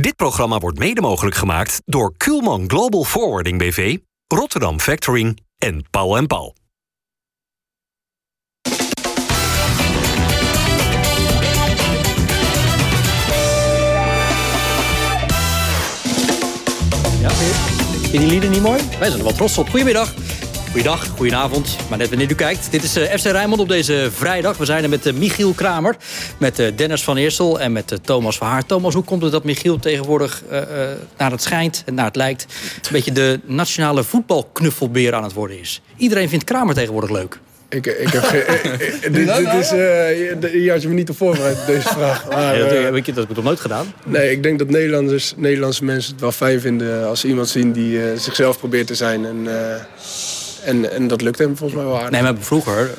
Dit programma wordt mede mogelijk gemaakt door Kuhlman Global Forwarding BV, Rotterdam Factoring en Paul en Paul. Ja, vind je die lieden niet mooi? Wij zijn er wel trots op. Goedemiddag. Goeiedag, goedenavond, maar net wanneer u kijkt. Dit is uh, FC Rijnmond op deze vrijdag. We zijn er met uh, Michiel Kramer, met uh, Dennis van Eersel en met Thomas van Haar. Thomas, hoe komt het dat Michiel tegenwoordig, naar het schijnt en naar het lijkt... een beetje de nationale voetbalknuffelbeer aan het worden is? Iedereen vindt Kramer tegenwoordig leuk. Ik, ik heb geen, dit, dit is, uh, hier had je me niet op voorbereid, deze vraag. Maar, ja, dat, heb ik, dat heb ik nog nooit gedaan. Nee, ik denk dat Nederlanders, Nederlandse mensen het wel fijn vinden... als ze iemand zien die zichzelf probeert te zijn. En, en, en dat lukt hem volgens mij wel aardig. Nee, maar vroeger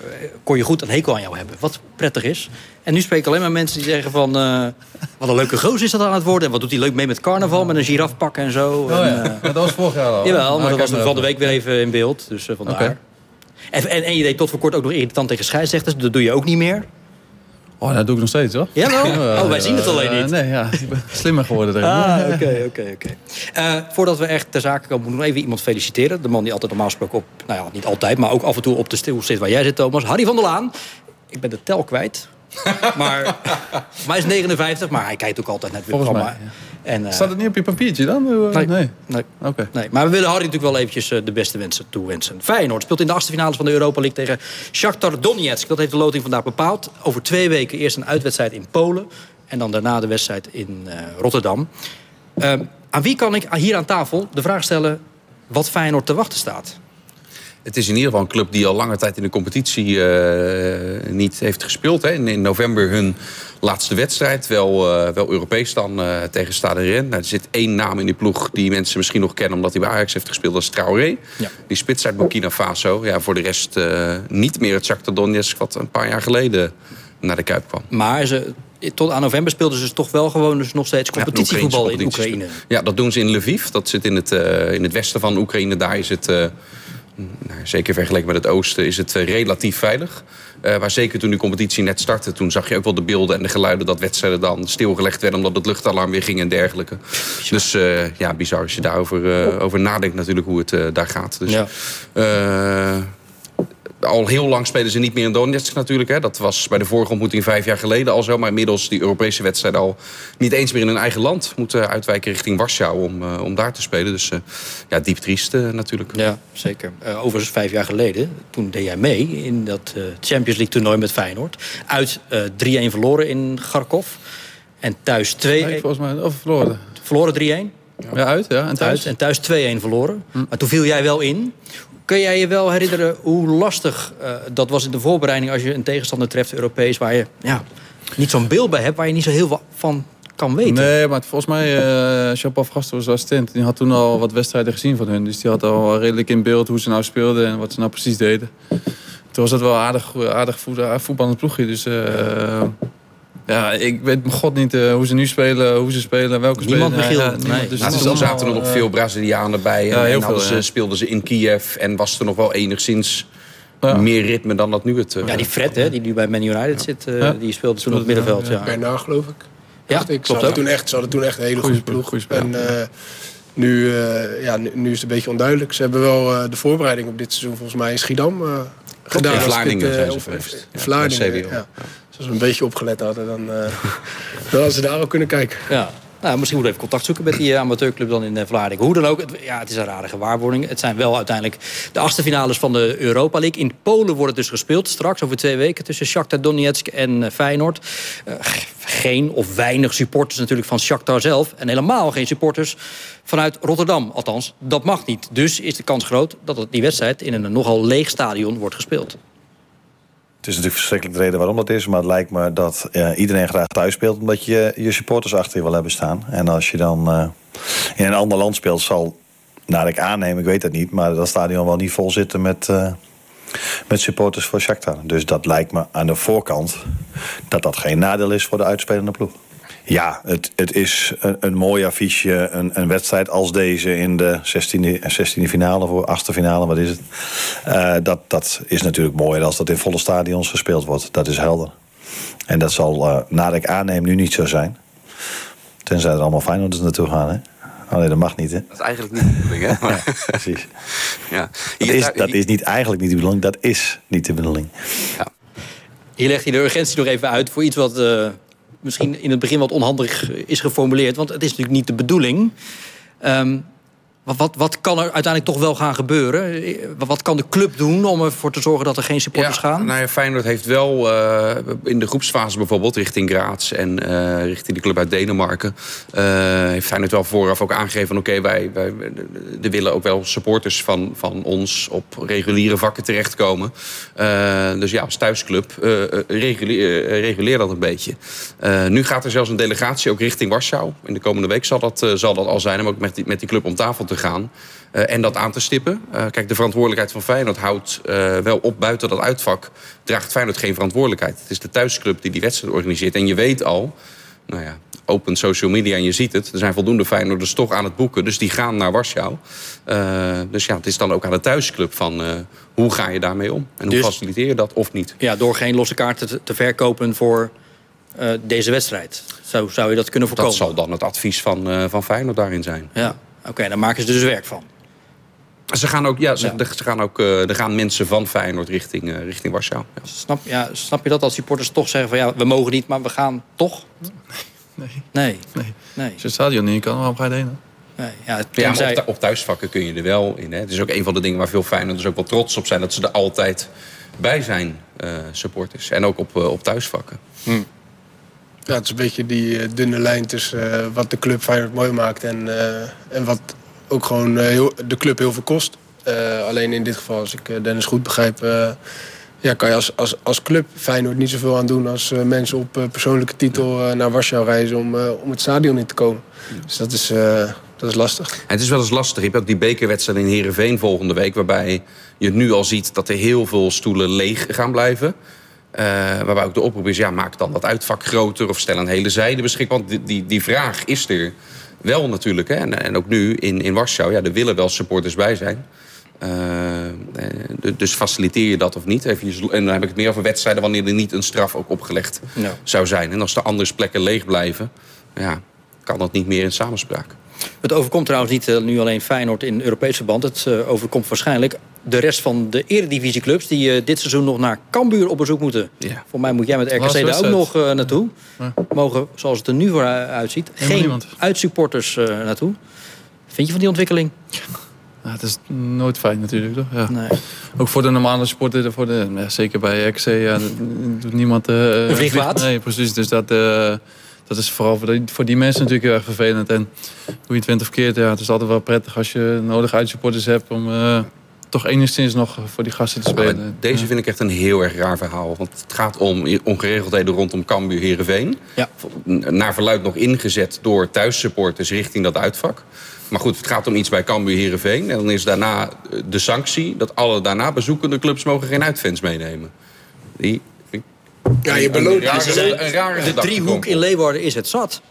kon je goed een hekel aan jou hebben. Wat prettig is. En nu spreken alleen maar mensen die zeggen van... Uh, wat een leuke goos is dat aan het worden. En wat doet hij leuk mee met carnaval, met een giraf pakken en zo. Oh, en, ja. uh, dat was vorig jaar al. Jawel, maar ah, dat was van de week weer even in beeld. Dus uh, vandaar. Okay. En, en, en, je deed tot voor kort ook nog irritant tegen scheidsrechters. Dat doe je ook niet meer. Oh, dat doe ik nog steeds, hoor. Ja, wel? Oh, wij zien het alleen niet. nee, ja. Ik ben slimmer geworden. Erin. Ah, oké, oké, oké. Voordat we echt ter zake komen, moeten we even iemand feliciteren. De man die altijd normaal gesproken op, nou ja, niet altijd, maar ook af en toe op de stil zit waar jij zit, Thomas. Harry van der Laan. Ik ben de tel kwijt. maar, hij is 59, maar hij kijkt ook altijd naar het programma. Mij, ja. En, uh, Staat het niet op je papiertje dan? Nee. nee. nee. Okay. nee. Maar we willen Harry natuurlijk wel eventjes uh, de beste wensen toewensen. Feyenoord speelt in de achtste finales van de Europa League tegen Shakhtar Donetsk. Dat heeft de loting vandaag bepaald. Over twee weken eerst een uitwedstrijd in Polen. En dan daarna de wedstrijd in uh, Rotterdam. aan wie kan ik hier aan tafel de vraag stellen wat Feyenoord te wachten staat? Het is in ieder geval een club die al lange tijd in de competitie uh, niet heeft gespeeld. Hè. In, in, november hun laatste wedstrijd, wel, uh, wel Europees dan uh, tegen Stade Rennes. Nou, er zit één naam in die ploeg die mensen misschien nog kennen... omdat hij bij Ajax heeft gespeeld, dat is Traoré. Ja. Die spits uit Burkina Faso. Ja, voor de rest niet meer het Shakhtar Donetsk... wat een paar jaar geleden naar de Kuip kwam. Maar ze, tot aan november speelden ze dus toch wel gewoon dus nog steeds competitievoetbal ja, in Oekraïne. Ja, dat doen ze in Lviv. Dat zit in het, in het westen van Oekraïne. Daar is het nou, zeker vergeleken met het oosten is het relatief veilig. Uh, maar zeker toen de competitie net startte, toen zag je ook wel de beelden en de geluiden dat wedstrijden dan stilgelegd werden omdat het luchtalarm weer ging en dergelijke. Dus uh, ja, bizar als je daarover uh, over nadenkt natuurlijk hoe het daar gaat. Dus, ja al heel lang spelen ze niet meer in Donetsk natuurlijk. Hè. Dat was bij de vorige ontmoeting vijf jaar geleden al zo. Maar inmiddels die Europese wedstrijd al niet eens meer in hun eigen land. Moeten uitwijken richting Warschau om, uh, om daar te spelen. Dus uh, ja, diep triest uh, natuurlijk. Ja, zeker. overigens vijf jaar geleden, toen deed jij mee in dat Champions League toernooi met Feyenoord. Uit 3-1 verloren in Kharkov. En thuis 2-1. Nee, volgens mij, of verloren. Verloren 3-1. Ja, uit, ja. En thuis? En thuis 2-1 verloren. Hm. Maar toen viel jij wel in. Kun jij je wel herinneren hoe lastig uh, dat was in de voorbereiding... als je een tegenstander treft, Europees, waar je ja, niet zo'n beeld bij hebt... waar je niet zo heel veel van kan weten? Nee, maar volgens mij, uh, Jean-Paul Gasten was assistent. Die had toen al wat wedstrijden gezien van hun. Dus die had al redelijk in beeld hoe ze nou speelden... en wat ze nou precies deden. Toen was dat wel aardig, aardig voetballend ploegje. Dus... ja, ik weet mijn god niet uh, hoe ze nu spelen, hoe ze spelen, welke Niemand spelen. Niemand ja, nee. dus nou, zaten er nog veel Brazilianen bij. Ja, en, en veel, ze, speelden ze in Kiev en was er nog wel enigszins ja. meer ritme dan dat nu het... Uh, ja, die Fred, hè, die nu bij Man United zit, uh, die speelde toen op het middenveld. Ja. Bernard, geloof ik. Ja, ik. Ze hadden, toen echt, ze hadden toen echt een hele goede ploeg. Goeie en nu, ja, nu, nu, is het een beetje onduidelijk. Ze hebben wel de voorbereiding op dit seizoen volgens mij in Schiedam gedaan. In Vlaardingen zijn ze geweest. In Vlaardingen, ja als we een beetje opgelet hadden, dan, uh, dan hadden ze daar ook kunnen kijken. Ja. Nou, misschien moeten we even contact zoeken met die amateurclub dan in Vlaardingen. Hoe dan ook, het, ja, het is een rare gewaarwording. Het zijn wel uiteindelijk de achtste finales van de Europa League. In Polen wordt het dus gespeeld, straks over twee weken... tussen Shakhtar Donetsk en Feyenoord. Uh, geen of weinig supporters natuurlijk van Shakhtar zelf. En helemaal geen supporters vanuit Rotterdam. Althans, dat mag niet. Dus is de kans groot dat die wedstrijd in een nogal leeg stadion wordt gespeeld. Het is natuurlijk verschrikkelijk de reden waarom dat is. Maar het lijkt me dat iedereen graag thuis speelt. Omdat je je supporters achter je wil hebben staan. En als je dan uh, in een ander land speelt, zal, naar ik aanneem, ik weet het niet. Maar dat stadion wel niet vol zitten met, uh, met supporters voor Shakhtar. Dus dat lijkt me aan de voorkant dat dat geen nadeel is voor de uitspelende ploeg. Ja, het, het is een, een mooi affiche. Een, een, wedstrijd als deze in de 16e, 16e finale voor achtste finale, wat is het? Uh, dat, dat is natuurlijk mooier als dat in volle stadions gespeeld wordt. Dat is helder. En dat zal, uh, naar ik aanneem, nu niet zo zijn. Tenzij er allemaal Feyenoorders naartoe gaan, hè? Alleen dat mag niet, hè? Dat is eigenlijk niet de bedoeling, hè? Maar, Ja, precies. ja. Dat is, dat is niet eigenlijk niet de bedoeling, dat is niet de bedoeling. Hier legt hij de urgentie nog even uit voor iets wat eh, misschien in het begin wat onhandig is geformuleerd. Want het is natuurlijk niet de bedoeling. Ehm, wat, wat, wat kan er uiteindelijk toch wel gaan gebeuren? Wat, kan de club doen om ervoor te zorgen dat er geen supporters gaan? Nou ja, Feyenoord heeft wel eh, in de groepsfase bijvoorbeeld richting Graz en eh, richting de club uit Denemarken. eh, heeft Feyenoord wel vooraf ook aangegeven oké, wij, wij er willen ook wel supporters van, van ons op reguliere vakken terechtkomen. Dus ja, als thuisclub reguleer, reguleer dat een beetje. Nu gaat er zelfs een delegatie ook richting Warschau. In de komende week zal dat, zal dat al zijn om ook met die, met die club om tafel te gaan. eh, en dat aan te stippen. Eh, kijk, de verantwoordelijkheid van Feyenoord houdt eh, wel op buiten dat uitvak. Draagt Feyenoord geen verantwoordelijkheid. Het is de thuisclub die die wedstrijd organiseert. En je weet al, nou ja, open social media en je ziet het. Er zijn voldoende Feyenoorders toch aan het boeken. Dus die gaan naar Warschau. Dus ja, het is dan ook aan de thuisclub van... hoe ga je daarmee om? En hoe Dus- faciliteer je dat of niet? Ja, door geen losse kaarten te, te verkopen voor deze wedstrijd. Zo zou je dat kunnen voorkomen. Dat zal dan het advies van, van Feyenoord daarin zijn. Ja, oké, dan maken ze er dus werk van. Ze gaan ook, ja, ze, Ja. Ze gaan ook, eh, er gaan mensen van Feyenoord richting, eh, richting Warschau. Ja. Snap, ja, snap je dat als supporters toch zeggen van ja, we mogen niet, maar we gaan toch? Nee. Nee. Nee. Nee. Als je het stadion niet in kan, waarom ga je erheen? nee. Ja, op, thu- op thuisvakken kun je er wel in. Hè. Het is ook een van de dingen waar veel Feyenoorders ook wel trots op zijn... dat ze er altijd bij zijn, eh, supporters. En ook op, op thuisvakken. Ja, het is een beetje die eh, dunne lijn tussen eh, wat de club Feyenoord mooi maakt en, eh, en wat ook gewoon de club heel veel kost. Alleen in dit geval, als ik Dennis goed begrijp, ja, kan je als, als, als club Feyenoord niet zoveel aan doen als mensen op persoonlijke titel naar Warschau reizen om, om het stadion in te komen. Dus dat is, dat is lastig. En het is wel eens lastig. Je hebt ook die bekerwedstrijd in Heerenveen volgende week... waarbij je nu al ziet dat er heel veel stoelen leeg gaan blijven. Eh, waarbij ook de oproep is, ja, maak dan dat uitvak groter... of stel een hele zijde beschikbaar. Want die, die, die vraag is er wel natuurlijk. Hè. En, en ook nu in, in Warschau, ja, er willen wel supporters bij zijn. Eh, eh, dus faciliteer je dat of niet? Even, en dan heb ik het meer over wedstrijden... wanneer er niet een straf ook opgelegd zou zijn. En als er andere plekken leeg blijven... Ja, kan dat niet meer in samenspraak. Het overkomt trouwens niet eh, nu alleen Feyenoord in Europees verband. Het eh, overkomt waarschijnlijk de rest van de eredivisieclubs... die eh, dit seizoen nog naar Cambuur op bezoek moeten. Ja. Voor mij moet jij met RKC daar ook nog naartoe. Ja. Mogen, zoals het er nu voor uitziet, Helemaal geen niemand. uitsupporters naartoe. Vind je van die ontwikkeling? Ja, het is nooit fijn natuurlijk, toch? Ja. Nee. Ook voor de normale sporten, voor de, ja, zeker bij RKC, ja, doet niemand... eh Een vliegwaad? Nee, precies. Dus dat, dat is vooral voor die, voor die mensen natuurlijk heel erg vervelend. En hoe je het went of keert, ja, het is altijd wel prettig als je nodig uitsupporters hebt... om eh, toch enigszins nog voor die gasten te Ja, spelen. deze Ja. vind ik echt een heel erg raar verhaal. Want het gaat om ongeregeldheden rondom Cambuur Heerenveen. Ja. Naar verluid nog ingezet door thuissupporters richting dat uitvak. Maar goed, het gaat om iets bij Cambuur Heerenveen. En dan is daarna eh, de sanctie dat alle daarna bezoekende clubs mogen geen uitfans meenemen. Die, Ja, je beloont... de driehoek in. Leeuwarden is het zat.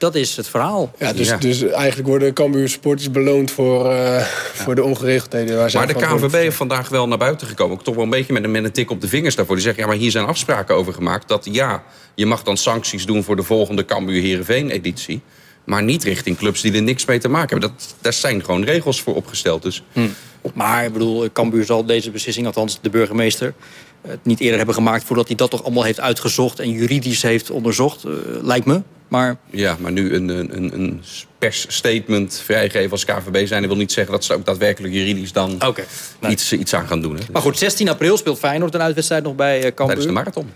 Dat is het verhaal. Ja, dus, Ja. dus eigenlijk worden Cambuur supporters beloond voor, eh, voor de ongeregeldheden. Waar Maar de KNVB heeft vandaag wel naar buiten gekomen. Ook toch wel een beetje met een, met een tik op de vingers daarvoor. Die zeggen, ja, maar hier zijn afspraken over gemaakt. Dat ja, je mag dan sancties doen voor de volgende Cambuur Heerenveen editie. Maar niet richting clubs die er niks mee te maken hebben. Dat, daar zijn gewoon regels voor opgesteld. Dus Maar ik bedoel, Cambuur zal deze beslissing, althans de burgemeester... het niet eerder hebben gemaakt voordat hij dat toch allemaal heeft uitgezocht... en juridisch heeft onderzocht, eh, lijkt me. Maar ja, maar nu een, een, een- persstatement vrijgeven als KVB zijn... dat wil niet zeggen dat ze ook daadwerkelijk juridisch dan oké. Nee. iets, iets aan gaan doen. Hè. Maar goed, 16 april speelt Feyenoord een uitwedstrijd nog bij eh, Cambuur. Tijdens de marathon.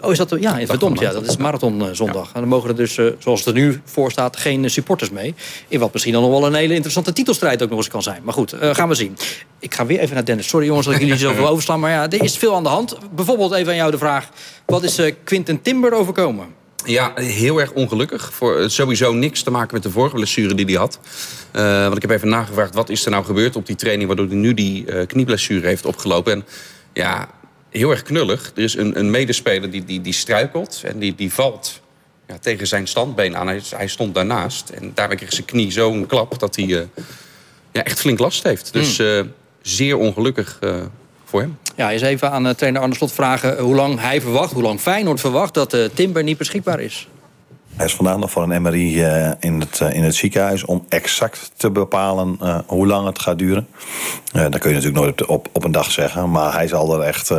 Oh, is dat... Ja, in verdomd, ja. Dat is marathonzondag. En dan mogen er dus, eh, zoals het er nu voor staat, geen eh, supporters mee. In wat misschien dan nog wel een hele interessante titelstrijd ook nog eens kan zijn. Maar goed, eh, gaan we zien. Ik ga weer even naar Dennis. Sorry jongens dat ik jullie zoveel overslaan. Maar ja, er is veel aan de hand. Bijvoorbeeld even aan jou de vraag. Wat is eh, Quinten Timber overkomen? Ja, heel erg ongelukkig. Voor sowieso niks te maken met de vorige blessure die hij had. Want ik heb even nagevraagd, wat is er nou gebeurd op die training... waardoor hij nu die knieblessure heeft opgelopen. En ja, heel erg knullig. Er is een, een medespeler die, die, die struikelt en die, die valt ja, tegen zijn standbeen aan. Hij, hij stond daarnaast en daarmee kreeg zijn knie zo'n klap... dat hij eh, ja, echt flink last heeft. Dus eh, zeer ongelukkig eh, voor hem. Ja, eens even aan trainer Arne Slot vragen... hoe lang hij verwacht, hoe lang Feyenoord verwacht... dat eh, Timber niet beschikbaar is. Hij is vandaag nog voor een MRI in, het, in het ziekenhuis om exact te bepalen uh, hoe lang het gaat duren. dat kun je natuurlijk nooit op, op, op, een dag zeggen, maar hij zal er echt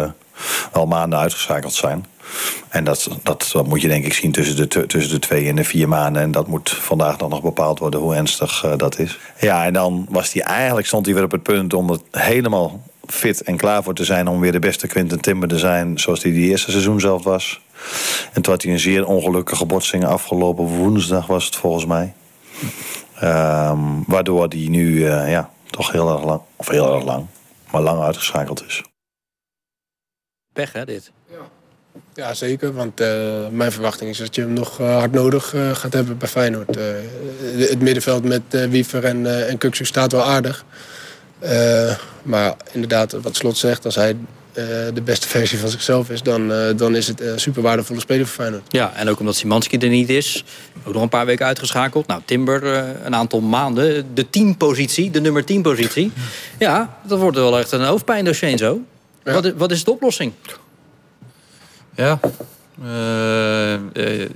al maanden uitgeschakeld zijn. En dat, dat, moet je denk ik zien tussen de, tussen de twee en de vier maanden. En dat moet vandaag dan nog bepaald worden hoe ernstig dat is. Ja, en dan was hij eigenlijk, stond hij weer op het punt om het helemaal fit en klaar voor te zijn om weer de beste Quinten Timber te zijn zoals hij die eerste seizoen zelf was. En toen had hij een zeer ongelukkige botsing afgelopen woensdag was het volgens mij. Um, waardoor hij nu uh, ja, toch heel erg lang, of heel erg lang, maar lang uitgeschakeld is. Pech hè dit? Ja, ja zeker. Want uh, mijn verwachting is dat je hem nog uh, hard nodig gaat hebben bij Feyenoord. het middenveld met Wiever en, en Kuksu staat wel aardig. maar inderdaad, wat Slot zegt, als hij uh, de beste versie van zichzelf is, dan, uh, dan is het een super waardevolle speler voor Feyenoord. Ja, en ook omdat Simanski er niet is, ook nog een paar weken uitgeschakeld. Nou, Timber uh, een aantal maanden. De teampositie, de nummer 10 positie. Ja, dat wordt wel echt een hoofdpijndossier zo. Ja. Wat, wat is de oplossing? Ja,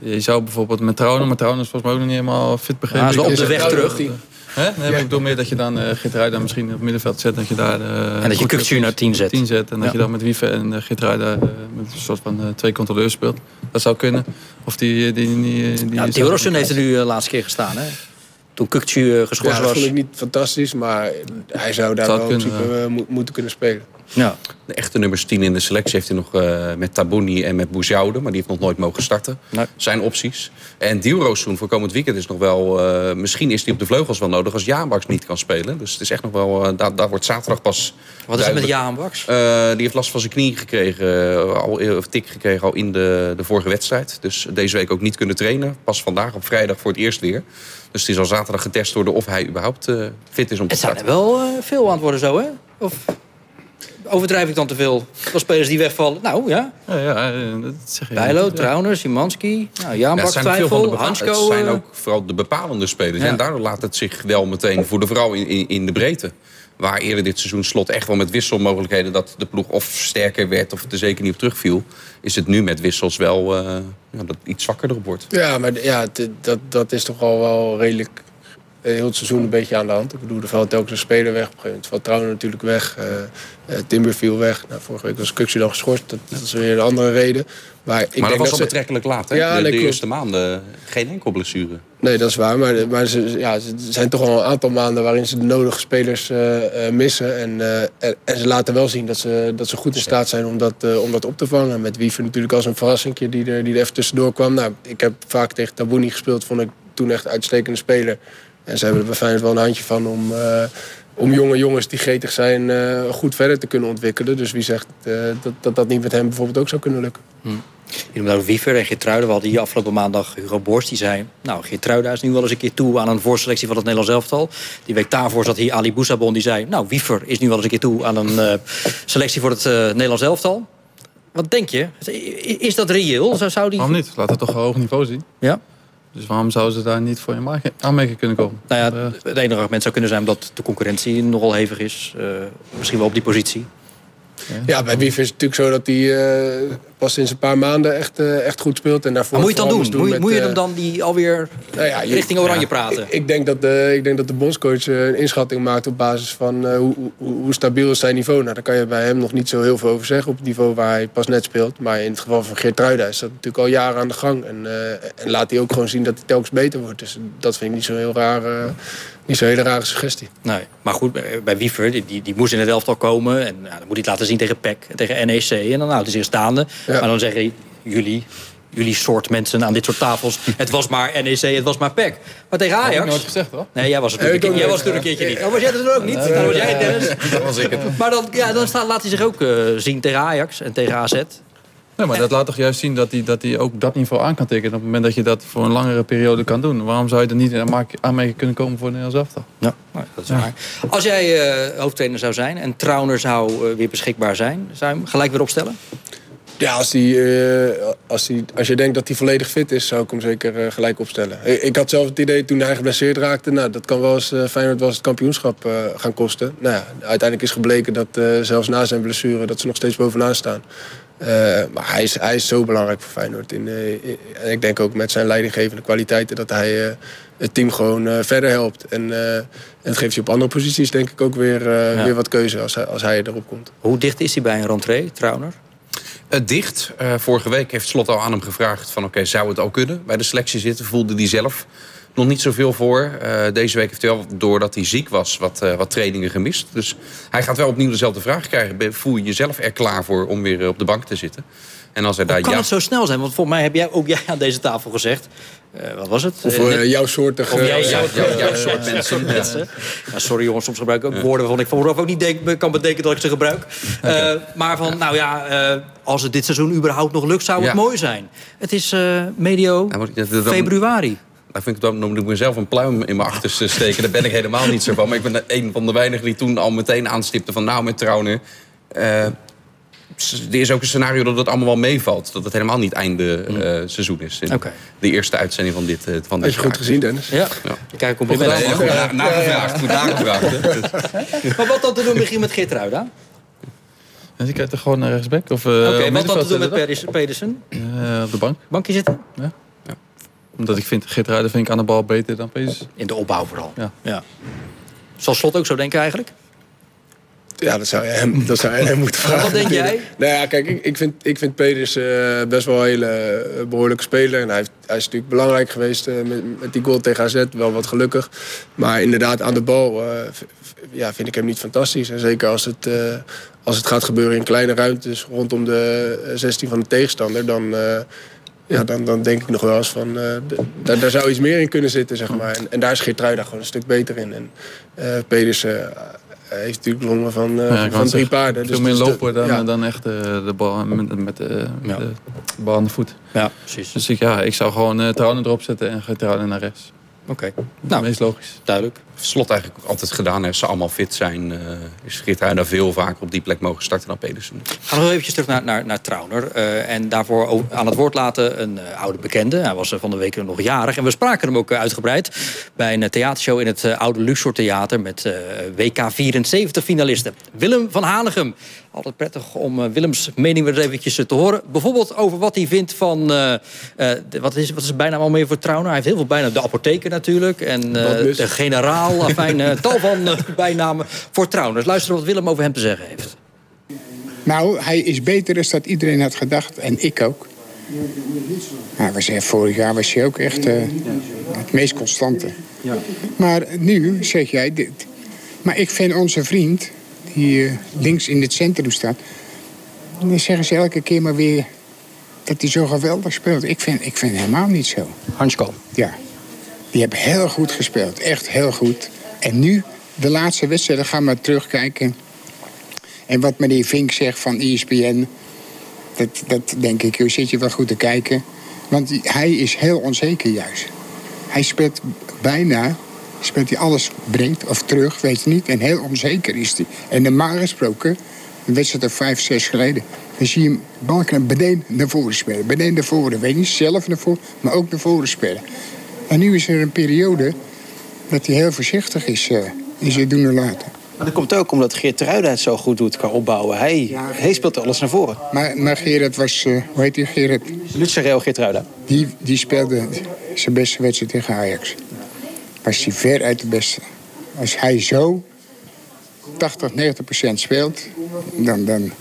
je zou bijvoorbeeld met Trouwen, maar Trouwen is volgens mij ook nog niet helemaal fit begrepen. Ja, is op de weg terug. Hè? Nee, maar ik bedoel meer dat je dan uh, Geertruida misschien op het middenveld zet. Dat je daar, uh, en dat je Kukcu naar 10 zet. 10 zet. En dat je dan met Wieven en uh, Geertruida uh, met een soort van twee controleurs speelt. Dat zou kunnen. Of die... die, die, die heeft er nu de laatste keer gestaan. Hè? Toen Kukcu geschorst ja, was. dat vond ik niet fantastisch. Maar hij zou daar wel in principe moeten kunnen spelen. Ja. De echte nummers 10 in de selectie heeft hij nog uh, met Tabouni en met Bouzoude. Maar die heeft nog nooit mogen starten. Nee. Zijn opties. En Dielroossoen voor komend weekend is nog wel... Uh, misschien is hij op de vleugels wel nodig als Jaanbaks niet kan spelen. Dus het is echt nog wel... Uh, daar, daar wordt zaterdag pas... Wat is er met Jaanbaks? die heeft last van zijn knie gekregen. al, of tik gekregen al in de, de vorige wedstrijd. Dus deze week ook niet kunnen trainen. Pas vandaag op vrijdag voor het eerst weer. Dus het is al zaterdag getest worden of hij überhaupt fit is om te starten. Het zijn er wel veel aan het worden zo, hè? Of overdrijf ik dan te veel? Van spelers die wegvallen? Nou, ja. Ja, ja dat zeg je. Bijlo, Trauner, Simanski, nou, Jan ja, twijfel, Hansko. Het zijn ook vooral de bepalende spelers. Ja. En daardoor laat het zich wel meteen voor de vrouw in, in, in de breedte. Waar eerder dit seizoen slot echt wel met wisselmogelijkheden... dat de ploeg of sterker werd of er zeker niet op terugviel... is het nu met wissels wel uh, ja, dat iets zwakker erop wordt. Ja, maar ja, dat, dat is toch al wel redelijk heel het seizoen een beetje aan de hand. Ik bedoel, er valt telkens een speler weg. Op een gegeven moment valt Trouwen natuurlijk weg. Uh, Timber viel weg. Nou, vorige week was Kuksje dan geschorst. Dat, dat, is weer een andere reden. Maar, ik maar denk dat was al betrekkelijk laat, hè? Ja, de, de eerste maanden geen enkel blessure. Nee, dat is waar. Maar, maar ze, ja, ze zijn toch al een aantal maanden waarin ze de nodige spelers uh, missen. En, en, en, ze laten wel zien dat ze, dat ze goed in staat zijn om dat, om dat op te vangen. Met Wiever natuurlijk als een verrassing die er, die er even tussendoor kwam. Nou, ik heb vaak tegen Tabouni gespeeld. Vond ik toen echt een uitstekende speler. En ze hebben er bij Feyenoord wel een handje van om, uh, om jonge jongens die gretig zijn uh, goed verder te kunnen ontwikkelen. Dus wie zegt uh, dat, dat dat niet met hem bijvoorbeeld ook zou kunnen lukken. Hm. Je noemt ook Wiever en Geertruiden. We hadden hier afgelopen maandag Hugo Borst. Die zei, nou, Geertruiden is nu wel eens een keer toe aan een voorselectie van het Nederlands elftal. Die week daarvoor zat hier Ali Boussabon. Die zei, nou, Wiever is nu wel eens een keer toe aan een selectie voor het Nederlands elftal. Wat denk je? Is dat reëel? Zou, zou die... Waarom niet? Laat het toch een hoog niveau zien. Ja. Dus waarom zouden ze daar niet voor in aanmerking kunnen komen? Nou ja, het enige argument zou kunnen zijn dat de concurrentie nogal hevig is. Uh, misschien wel op die positie. Ja, bij Wiever is het natuurlijk zo dat hij uh, pas sinds een paar maanden echt, uh, echt goed speelt. En daarvoor maar moet je het dan doen? doen moet, met, moet je hem dan die alweer nou ja, richting Oranje ja, praten? Ik, ik, denk dat de, ik denk dat de bondscoach een inschatting maakt op basis van hoe, hoe, hoe, stabiel is zijn niveau. Nou, daar kan je bij hem nog niet zo heel veel over zeggen op het niveau waar hij pas net speelt. Maar in het geval van Geert Truida is dat natuurlijk al jaren aan de gang. En, en laat hij ook gewoon zien dat hij telkens beter wordt. Dus dat vind ik niet zo heel raar niet zo'n hele rare suggestie. Nee, maar goed, bij Wiever, die, die, die moest in het elftal komen. En nou, dan moet hij het laten zien tegen PEC, tegen NEC. En dan houdt hij zich staande. Maar dan zeggen jullie, jullie soort mensen aan dit soort tafels... het was maar NEC, het was maar PEC. Maar tegen Ajax... Dat nooit gezegd, hoor. Nee, jij was het natuurlijk, jij was het een keertje niet. Oh, was jij het er ook niet? Dan was jij Dennis. Dat was ik het. Maar dan, ja, dan staat, laat hij zich ook uh, zien tegen Ajax en tegen AZ. Nee, maar dat laat toch juist zien dat hij, dat hij ook dat niveau aan kan tikken. Op het moment dat je dat voor een langere periode kan doen. Waarom zou je er niet in aanmerking kunnen komen voor de Nederlands elftal? Ja, dat is waar. Als jij uh, hoofdtrainer zou zijn en Trauner zou uh, weer beschikbaar zijn... zou je hem gelijk weer opstellen? Ja, als, die, uh, als, die, als je denkt dat hij volledig fit is, zou ik hem zeker gelijk opstellen. Ik, ik, had zelf het idee toen hij geblesseerd raakte... Nou, dat kan wel eens Feyenoord wel eens het kampioenschap gaan kosten. Nou ja, uiteindelijk is gebleken dat zelfs na zijn blessure... dat ze nog steeds bovenaan staan. Eh, maar hij is, hij is zo belangrijk voor Feyenoord. In, eh, in- en ik denk ook met zijn leidinggevende kwaliteiten dat hij eh, het team gewoon eh, verder helpt. En, eh, en het geeft je op andere posities denk ik ook weer, eh, Ja. weer wat keuze als hij, als hij erop komt. Hoe dicht is hij bij een rentree, Trauner? Eh, dicht. Eh, vorige week heeft Slot al aan hem gevraagd van oké, zou het al kunnen bij de selectie zitten? Voelde hij zelf nog niet zoveel voor. Eh, deze week heeft hij wel, doordat hij ziek was, wat, eh, wat trainingen gemist. Dus hij gaat wel opnieuw dezelfde vraag krijgen. Voel je jezelf er klaar voor om weer eh, op de bank te zitten? En als hij daar Kan ja... het zo snel zijn? Want volgens mij heb jij ook jij aan deze tafel gezegd. eh, wat was het? Of net- jouw soortige... Of jij ja, soort mensen. mensen. Ja, sorry jongens, soms gebruik ik ook woorden waarvan ik vooraf ook niet denk, kan bedenken dat ik ze gebruik. Eh, maar van, nou ja, eh, als het dit seizoen überhaupt nog lukt, zou het mooi zijn. Het is eh, medio februari. Dan vind ik dan, moet ik mezelf een pluim in mijn achterste steken. Daar ben ik helemaal niet zo van. Maar ik ben een van de weinigen die toen al meteen aanstipte van... nou, met Trauner... eh, er is ook een scenario dat het allemaal wel meevalt. Dat het helemaal niet einde eh, seizoen is. In. De eerste uitzending van dit, eh, van dit Had je goed gezien, Dennis? Ja, Ja. kijk, goed na- nagevraagd, goed nagevraagd. Maar wat dan te doen begin met Geertruida? En die krijgt er gewoon naar rechtsback. Uh, Oké, wat dan te doen met Pedersen- Pedersen? op de bank. Bankje zitten? Omdat ik vind, Geert Ruijden vind ik aan de bal beter dan Pedersen. In de opbouw vooral. Ja. ja. Zal Slot ook zo denken eigenlijk? Ja, dat zou je hem, dat zou je hem moeten vragen. Wat denk jij? Nou ja, kijk, ik, ik vind, ik vind Peders eh, best wel een hele eh, behoorlijke speler. En hij, heeft, hij is natuurlijk belangrijk geweest eh, met, met die goal tegen AZ. Wel wat gelukkig. Maar inderdaad, aan de bal eh, v- v- ja, vind ik hem niet fantastisch. En zeker als het, eh, als het gaat gebeuren in kleine ruimtes rondom de eh, 16 van de tegenstander... dan, eh, ja, dan, dan denk ik nog wel eens van... eh, daar, daar zou iets meer in kunnen zitten, zeg maar. En, en daar is Geertruida gewoon een stuk beter in. En eh Peders eh, heeft natuurlijk longen van, eh, Ja, van drie paarden. Veel meer dus lopen dan, ja. dan echt eh, de bal met, met eh, Ja. de bal aan de voet. Ja, precies. Dus ik, ja, ik zou gewoon uh, Trouwen erop zetten en Trouwen naar rechts. Oké, Nou, nou, meest logisch. duidelijk. Slot eigenlijk ook altijd gedaan. Als ze allemaal fit zijn, eh is Geert daar veel vaker op die plek mogen starten dan Pedersen. Gaan we nog eventjes terug naar, naar, naar Trauner. eh, en daarvoor aan het woord laten een eh, oude bekende. Hij was van de week nog jarig. En we spraken hem ook uitgebreid bij een theatershow in het oude Luxor Theater. Met WK 74 finalisten. Willem van Hanegem. Altijd prettig om eh, Willems mening weer eventjes eh, te horen. Bijvoorbeeld over wat hij vindt van... eh, eh, de- wat, is, wat is bijna al meer voor Trauner? Hij heeft heel veel bijnamen. De apotheker natuurlijk. En eh, Badmus. de generaal. Afijn, eh, tal van bijnamen voor Trauner. Dus luister wat Willem over hem te zeggen heeft. Nou, hij is beter dan dat iedereen had gedacht. En ik ook. Nou, was vorig jaar was hij ook echt eh, het meest constante. Maar nu zeg jij dit. Maar ik vind onze vriend, die links in het centrum staat... dan zeggen ze elke keer maar weer dat hij zo geweldig speelt. Ik vind, ik vind helemaal niet zo. Hansko. Ja, die hebben heel goed gespeeld. Echt heel goed. En nu, de laatste wedstrijden, gaan we terugkijken. En wat meneer Vink zegt van ESPN... dat, dat denk ik, joh, zit je wel goed te kijken. Want hij is heel onzeker juist. Hij speelt bijna... speelt hij alles breed of terug, weet je niet. En heel onzeker is hij. En normaal gesproken, een wedstrijd of vijf, zes geleden... dan zie je hem balken beneden naar voren spelen. Beneden naar voren, weet je niet, zelf naar voren, maar ook naar voren spelen. En nu is er een periode dat hij heel voorzichtig is eh, in zijn doen en laten. Maar dat komt ook omdat Geert Ruida het zo goed doet qua opbouwen. Hij, hij speelt alles naar voren. Maar, maar Gerard was, eh, hoe heet die Gerard? Lucerel Geert Ruida. Die, die speelde zijn beste wedstrijd tegen Ajax. Was hij ver uit de beste. Als hij zo 80, 90 procent speelt, dan, dan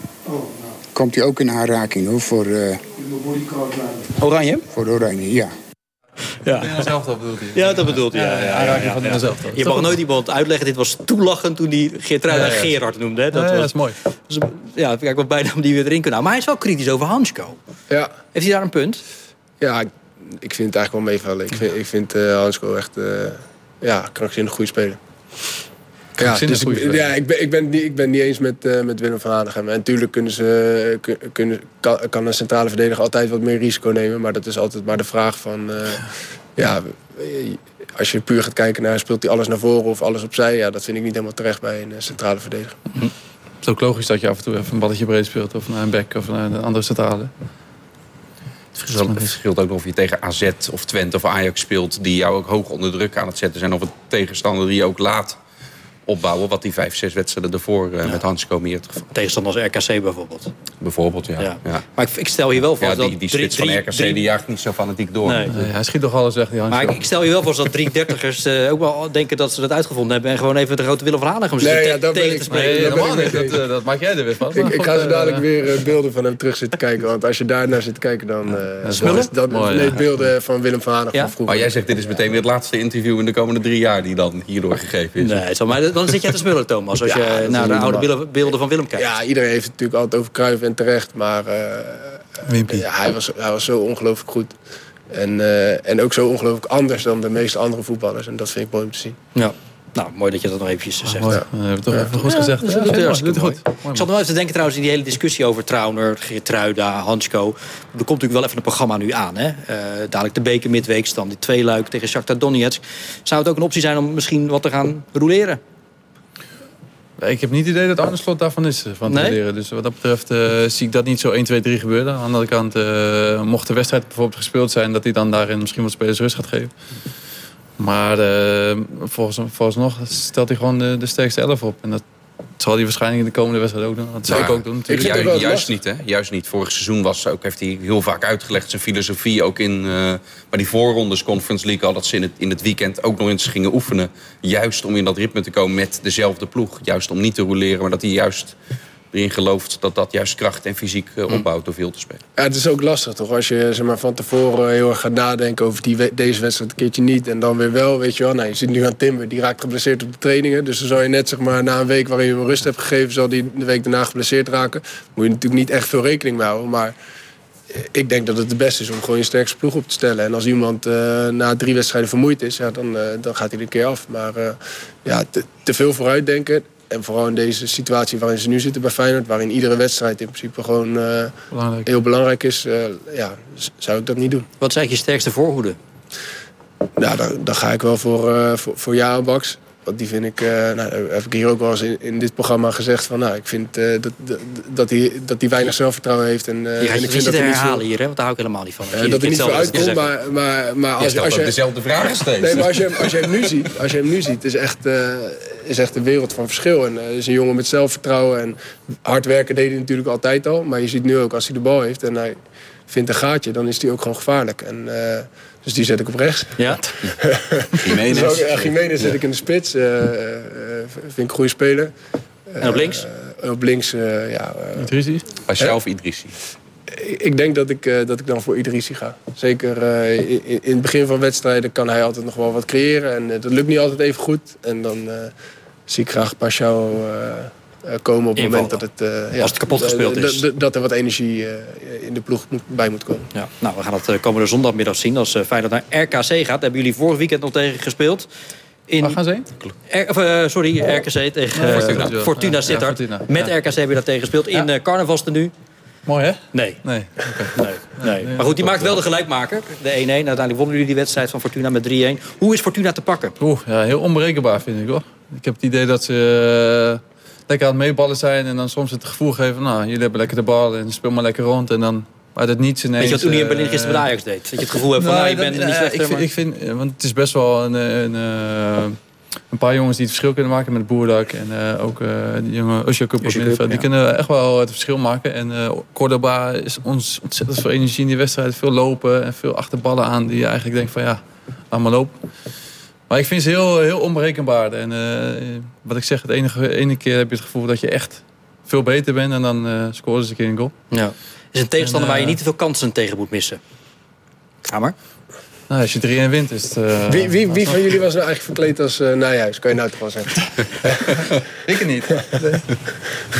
komt hij ook in aanraking hoor, voor, eh, Oranje? voor Oranje. Ja. Ja. Zelf dat bedoelt hij. Ja, dat bedoelt hij. Ja, ja, ja, ja. Je mag nooit iemand uitleggen. Dit was toelachen toen hij Geertruida Ja, ja. Gerard noemde. Hè. Dat, Ja, ja, was, dat is mooi. was een- ja, kijk wat bijna om die weer erin kunnen houden. Maar hij is wel kritisch over Hansko. Ja, Heeft hij daar een punt? Ja, ik, ik vind het eigenlijk wel meevallen. Ik vind, ik vind eh, Hansko echt uh, ja, krankzinnig goede speler. Ja, Krankzinnig dus goede ik, ja ik, ben, ik, ben, niet- ik ben niet eens met, eh, met Willem van Hanegem. En natuurlijk kunnen ze, kun- kunnen, kan, kan een centrale verdediger altijd wat meer risico nemen. Maar dat is altijd maar de vraag van... eh, ja, eh, als je puur gaat kijken naar speelt hij alles naar voren of alles opzij... Ja, dat vind ik niet helemaal terecht bij een eh, centrale verdediger. Het is ook logisch dat je af en toe even een balletje breed speelt. Of naar een back of naar een andere centrale. Het verschilt, het verschilt ook of je tegen AZ of Twente of Ajax speelt... die jou ook hoog onder druk aan het zetten zijn... of een tegenstander die je ook laat opbouwen. Wat die vijf, zes wedstrijden ervoor eh, met Hansko meer het geval. Tegenstander als RKC bijvoorbeeld. Bijvoorbeeld, ja. Ja. ja. Maar ik, ik stel je wel voor Ja, dat die, die drie- spits van drie- RKC drie- die jaagt niet zo fanatiek door. Nee. Nee, hij schiet toch alles weg, die Hans. Maar ik, ik stel je wel voor dat drie dertigers eh, ook wel denken dat ze dat uitgevonden hebben... en gewoon even de grote Willem van Hanegem Nee, zitten ja, te- dat tegen ik- te spreken. Nee, dat eh, dat maak jij er weer van. Ik, Maar ga zo dadelijk weer beelden van hem terug zitten kijken. Want als je daar naar zit kijken, dan... eh Smullen? dat, Mooi, nee, beelden van Willem van Hanegem Ja? van vroeger. Maar jij zegt, dit is meteen weer het laatste interview in de komende drie jaar... die dan hierdoor gegeven is. Nee, het zal mij, dan zit jij te smullen, Thomas, als Ja, dat je naar de oude normaal. beelden- van Willem kijkt. Ja, iedereen heeft het natuurlijk altijd over Cruijff en terecht. Maar eh, ja, hij, was, hij was zo ongelooflijk goed. En, eh, en ook zo ongelooflijk anders dan de meeste andere voetballers. En dat vind ik mooi om te zien. Ja. Nou, mooi dat je dat nog eventjes zegt. Mooi. Dat hebben we toch even goed gezegd. dat Ja, hartstikke doet goed. Ik zat nog even te denken trouwens in die hele discussie over Trauner, Geertruida, Hansko. Er komt natuurlijk wel even een programma nu aan. Hè? Eh, dadelijk de beker midweeks, dan die twee luik tegen Shakhtar Donetsk. Zou het ook een optie zijn om misschien wat te gaan roleren? Ik heb niet het idee dat Arne Slot daarvan is, eh, van te Nee? leren. Dus wat dat betreft eh, zie ik dat niet zo 1, 2, 3 gebeuren. Aan de andere kant, eh, mocht de wedstrijd bijvoorbeeld gespeeld zijn... dat hij dan daarin misschien wat spelers rust gaat geven. Maar eh, volgens, vooralsnog stelt hij gewoon de, de sterkste elf op. En dat zal hij waarschijnlijk in de komende wedstrijd ook doen. Dat zou ik ook doen Ju- wel juist niet, hè? Juist niet. Vorig seizoen was ook, heeft hij heel vaak uitgelegd zijn filosofie. Ook in eh bij die voorrondes Conference League al dat ze in het, in het weekend ook nog eens gingen oefenen. Juist om in dat ritme te komen met dezelfde ploeg. Juist om niet te roleren, maar dat hij juist erin gelooft dat dat juist kracht en fysiek eh, opbouwt door veel te spelen. Ja, het is ook lastig toch? Als je zeg maar, van tevoren heel erg gaat nadenken over die, we- deze wedstrijd een keertje niet. En dan weer wel, weet je wel. Nou, je zit nu aan Timber, die raakt geblesseerd op de trainingen. Dus dan zou je net zeg maar, na een week waarin je hem rust hebt gegeven... zal die de week daarna geblesseerd raken. Moet je natuurlijk niet echt veel rekening mee houden. Maar eh, ik denk dat het het beste is om gewoon je sterkste ploeg op te stellen. En als iemand eh, na drie wedstrijden vermoeid is, ja, dan, dan gaat hij er een keer af. Maar ja, te, te veel vooruitdenken... En vooral in deze situatie waarin ze nu zitten bij Feyenoord... waarin iedere wedstrijd in principe gewoon eh, Belangrijk. heel belangrijk is... eh, ja, zou ik dat niet doen. Wat is eigenlijk je sterkste voorhoede? Nou, dan, dan ga ik wel voor, eh voor, voor die vind ik, eh, nou, heb ik hier ook wel eens in, in dit programma gezegd... van nou, ik vind eh, dat, dat, dat, hij, dat hij weinig zelfvertrouwen heeft. En, eh, gaat en je ik vind dat hij niet herhalen veel, hier, hè? want daar hou ik helemaal niet van. eh, dat er niet veel hetzelfde uitkomt. Maar, maar, maar als, je, als, je, dezelfde vragen steeds. nee, maar als, je, als je hem nu ziet, als je hem nu ziet is, echt, eh, is echt een wereld van verschil. En eh, is een jongen met zelfvertrouwen. En hard werken deed hij natuurlijk altijd al. Maar je ziet nu ook als hij de bal heeft en hij vindt een gaatje... dan is hij ook gewoon gevaarlijk. En, eh, dus die zet ik op rechts. Ja? Jiménez. Dus ook, eh, Jiménez zet ik in de spits. eh, eh, vind ik een goede speler. En op links? Op links, eh, ja. eh, Idrissi? Pascal of Idrissi? ik- denk dat ik, eh, dat ik dan voor Idrissi ga. Zeker eh, in, in het begin van wedstrijden kan hij altijd nog wel wat creëren. En dat lukt niet altijd even goed. En dan eh, zie ik graag Pascal eh, komen op het moment dat het, eh, ja, Als het kapot gespeeld d- is. Dat er wat energie eh, in de ploeg moet, bij moet komen. Ja, nou, we gaan het eh, komende zondagmiddag zien als eh, Feyenoord naar RKC gaat. Daar hebben jullie vorig weekend nog tegen gespeeld. In, Waar gaan ze heen? R- of, eh, sorry, RKC tegen eh, Fortuna. Fortuna, Ja, Sittard. Fortuna. Met Ja. RKC heb je daar tegen gespeeld. In Ja. eh carnavalstenu. Mooi, hè? Nee, Nee. nee, nee. Maar goed, die maakt wel de gelijkmaker. De 1-1. Uiteindelijk wonnen jullie die wedstrijd van Fortuna met 3-1. Hoe is Fortuna te pakken? Oeh, ja, heel onberekenbaar vind ik hoor. Ik heb het idee dat ze eh, lekker aan het meeballen zijn en dan soms het gevoel geven, nou, jullie hebben lekker de bal en speel maar lekker rond en dan uit het niets ineens... Weet je wat Unie in Berlin eh, gisteren met Ajax deed? Dat je het gevoel hebt van, nou, je dat- bent niet ja, slechter, ik, vind, maar- ik vind, eh, want het is best wel een, eh, een, eh, een paar jongens die het verschil kunnen maken met Boerdak. En eh, ook eh die jonge Usher Cup Usher middenveld. Cup, Die kunnen echt wel het verschil maken. En eh Cordoba is ons ontzettend veel energie in die wedstrijd. Veel lopen en veel achterballen aan. Die je eigenlijk denkt van ja, laat maar lopen. Maar ik vind ze heel, heel onberekenbaar. En eh, wat ik zeg, het enige ene keer heb je het gevoel dat je echt veel beter bent. En dan eh scoren ze een keer een goal. Ja. is een tegenstander En, waar je eh, niet te veel kansen tegen moet missen. Ga maar. Nou, als je 3-1 wint is het... eh, Wie, wie, wie van jullie was nou eigenlijk verkleed als uh, Nijhuis? Kan je nou toch wel zeggen? Ik niet.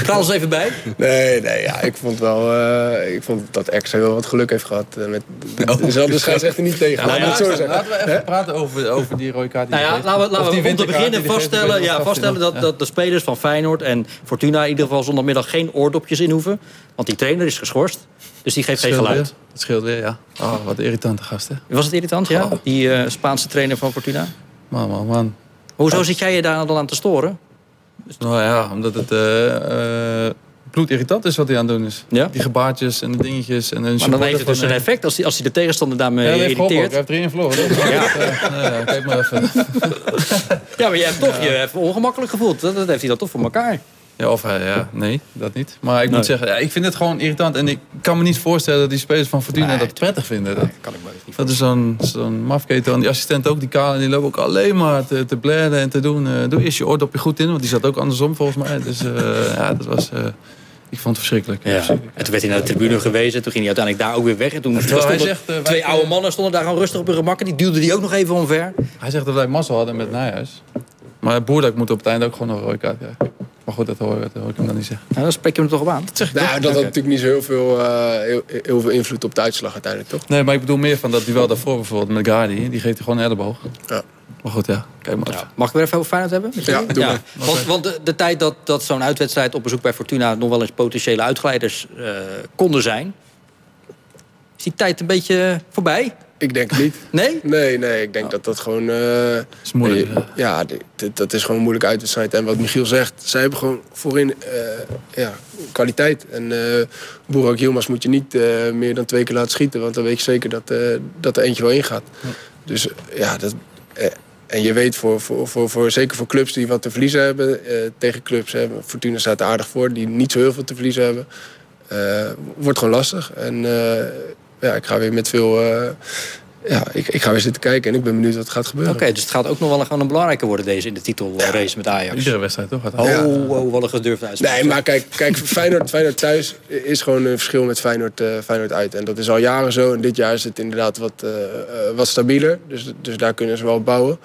Praat ons even bij. Nee, nee, ja, ik vond wel, uh, ik vond dat X wel wat geluk heeft gehad. Met, Oh. De scheidsrechter niet tegen. Nou ja, zo. Laten we even praten over, over die rode kaart. die Nou ja, laten we, laten we die om te beginnen vaststellen, ja, vaststellen dat, dat de spelers van Feyenoord en Fortuna in ieder geval zondagmiddag geen oordopjes in hoeven. Want die trainer is geschorst. Dus die geeft geen geluid. weer. Het scheelt weer, ja. Oh, wat irritante gast, hè. Was het irritant, ja? Die eh, Spaanse trainer van Fortuna. Man, man, man. Hoezo zit jij je daar dan aan te storen? Nou ja, omdat het... eh, eh, bloedirritant is wat hij aan het doen is. Ja? Die gebaartjes en de dingetjes. En Maar dan heeft het dus een effect als hij, als hij de tegenstander daarmee Ja, dat irriteert. Hij heeft erin verloren. Ja. Ja, kijk maar even. Ja, maar je hebt toch je hebt ongemakkelijk gevoeld. Dat, dat heeft hij dan toch voor elkaar. Ja, of hij, ja, nee, dat niet. Maar ik Nee. moet zeggen, ja, ik vind het gewoon irritant. En ik kan me niet voorstellen dat die spelers van Fortuna Nee. dat prettig vinden. Dat, Kan ik me niet dat is zo'n zo'n mafketel. En die assistent ook, die Kalen, die lopen ook alleen maar te, te blaren en te doen. eh, doe eerst je oordopje goed in, want die zat ook andersom volgens mij. Dus eh, ja, dat was... eh, ik vond het verschrikkelijk. Ja. En toen werd hij naar de tribune gewezen. Toen ging hij uiteindelijk daar ook weer weg. En toen stonden zegt, twee oude mannen stonden daar gewoon rustig op hun gemak. En die duwden die ook nog even omver. Hij zegt dat wij mazzel hadden met Nijhuis. Maar Boerdak moet op het einde ook gewoon nog een rode kaart krijgen. Maar goed, dat hoor, dat hoor ik hem dan niet zeggen. Nou, dan spreek je hem toch op aan. Dat zeg ik Nou, toch? dat had natuurlijk niet zo heel veel, eh, heel, heel veel invloed op de uitslag uiteindelijk, toch? Nee, maar ik bedoel meer van dat duel daarvoor bijvoorbeeld met Gardi. Die geeft hij gewoon een elleboog. Ja. Maar goed, ja. Kijk maar. Ja. Mag ik weer even over Feyenoord hebben? Ja, doe maar. Want, want de, de tijd dat, dat zo'n uitwedstrijd op bezoek bij Fortuna... nog wel eens potentiële uitglijders eh, konden zijn... is die tijd een beetje voorbij? Ik denk het niet. Nee? Nee, nee, ik denk dat dat gewoon... eh, is moeilijk, eh, ja, dit- dat is gewoon een moeilijke uitwedstrijd. En wat Michiel zegt, zij hebben gewoon voorin eh, ja, kwaliteit. En eh Boerak Yilmaz moet je niet meer dan twee keer laten schieten. Want dan weet je zeker dat, dat er eentje wel ingaat. Dus ja, dat... en je weet, voor, voor, voor, voor, zeker voor clubs die wat te verliezen hebben... eh, tegen clubs, hè, Fortuna staat er aardig voor... die niet zo heel veel te verliezen hebben... eh, wordt gewoon lastig. En eh, ja, ik ga weer met veel... eh, ja, ik, ik ga weer zitten kijken en ik ben benieuwd wat er gaat gebeuren. Oké, dus het gaat ook nog wel gewoon een belangrijke worden... deze in de titelrace met Ajax. Iedere wedstrijd toch? Oh, Ja. oh, wat een gedurfde uitspraak. Nee, maar kijk, kijk Feyenoord, Feyenoord thuis is gewoon een verschil met Feyenoord, eh, Feyenoord uit. En dat is al jaren zo. En dit jaar is het inderdaad wat, eh, wat stabieler. Dus, dus daar kunnen ze wel op bouwen.